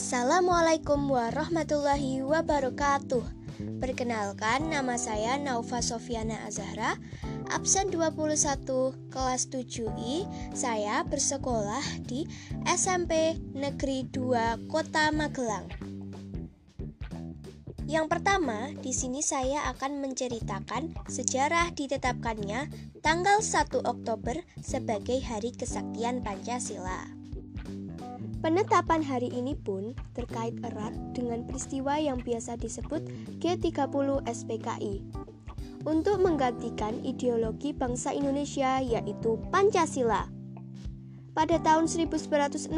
Assalamualaikum warahmatullahi wabarakatuh. Perkenalkan, nama saya Naufa Sofiana Azahra, absen 21 kelas 7I. Saya bersekolah di SMP Negeri 2 Kota Magelang. Yang pertama, di sini saya akan menceritakan sejarah ditetapkannya tanggal 1 Oktober sebagai Hari Kesaktian Pancasila. Penetapan hari ini pun terkait erat dengan peristiwa yang biasa disebut G30 SPKI untuk menggantikan ideologi bangsa Indonesia yaitu Pancasila. Pada tahun 1965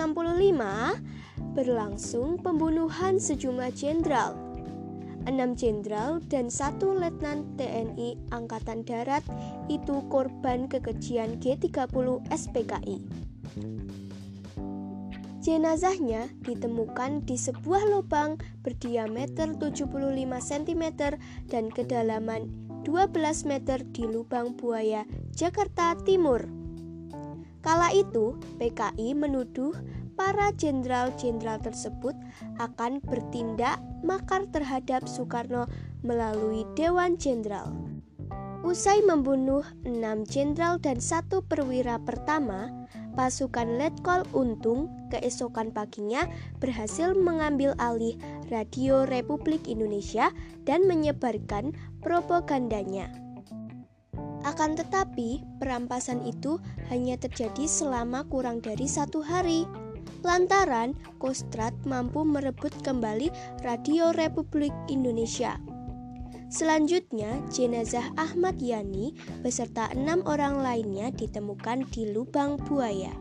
berlangsung pembunuhan sejumlah jenderal. Enam jenderal dan satu letnan TNI Angkatan Darat itu korban kekejian G30 SPKI. Jenazahnya ditemukan di sebuah lubang berdiameter 75 cm dan kedalaman 12 meter di lubang buaya Jakarta Timur. Kala itu, PKI menuduh para jenderal-jenderal tersebut akan bertindak makar terhadap Soekarno melalui Dewan Jenderal. Usai membunuh enam jenderal dan satu perwira pertama, pasukan Letkol Untung keesokan paginya berhasil mengambil alih radio Republik Indonesia dan menyebarkan propagandanya. Akan tetapi, perampasan itu hanya terjadi selama kurang dari satu hari. Lantaran Kostrad mampu merebut kembali Radio Republik Indonesia Selanjutnya, jenazah Ahmad Yani beserta enam orang lainnya ditemukan di lubang buaya.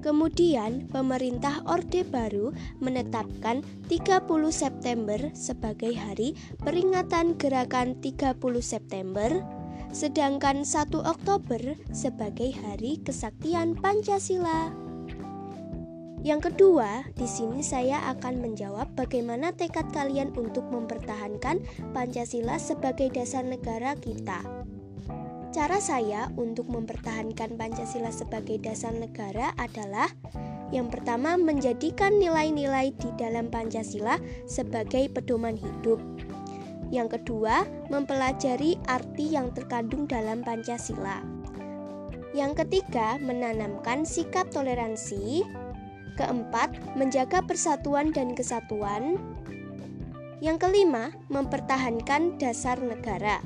Kemudian, pemerintah Orde Baru menetapkan 30 September sebagai hari peringatan gerakan 30 September, sedangkan 1 Oktober sebagai hari kesaktian Pancasila. Yang kedua, di sini saya akan menjawab bagaimana tekad kalian untuk mempertahankan Pancasila sebagai dasar negara kita. Cara saya untuk mempertahankan Pancasila sebagai dasar negara adalah yang pertama, menjadikan nilai-nilai di dalam Pancasila sebagai pedoman hidup. Yang kedua, mempelajari arti yang terkandung dalam Pancasila. Yang ketiga, menanamkan sikap toleransi, Keempat, menjaga persatuan dan kesatuan. Yang kelima, mempertahankan dasar negara.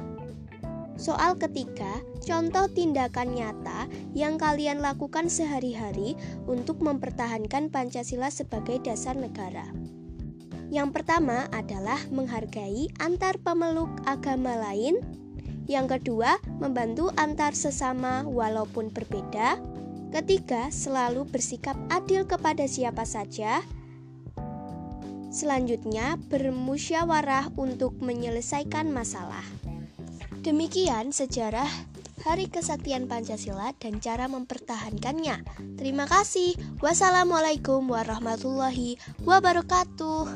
Soal ketiga, contoh tindakan nyata yang kalian lakukan sehari-hari untuk mempertahankan Pancasila sebagai dasar negara. Yang pertama adalah menghargai antar pemeluk agama lain. Yang kedua, membantu antar sesama walaupun berbeda. Ketiga, selalu bersikap adil kepada siapa saja. Selanjutnya, bermusyawarah untuk menyelesaikan masalah. Demikian sejarah Hari Kesaktian Pancasila dan cara mempertahankannya. Terima kasih. Wassalamualaikum warahmatullahi wabarakatuh.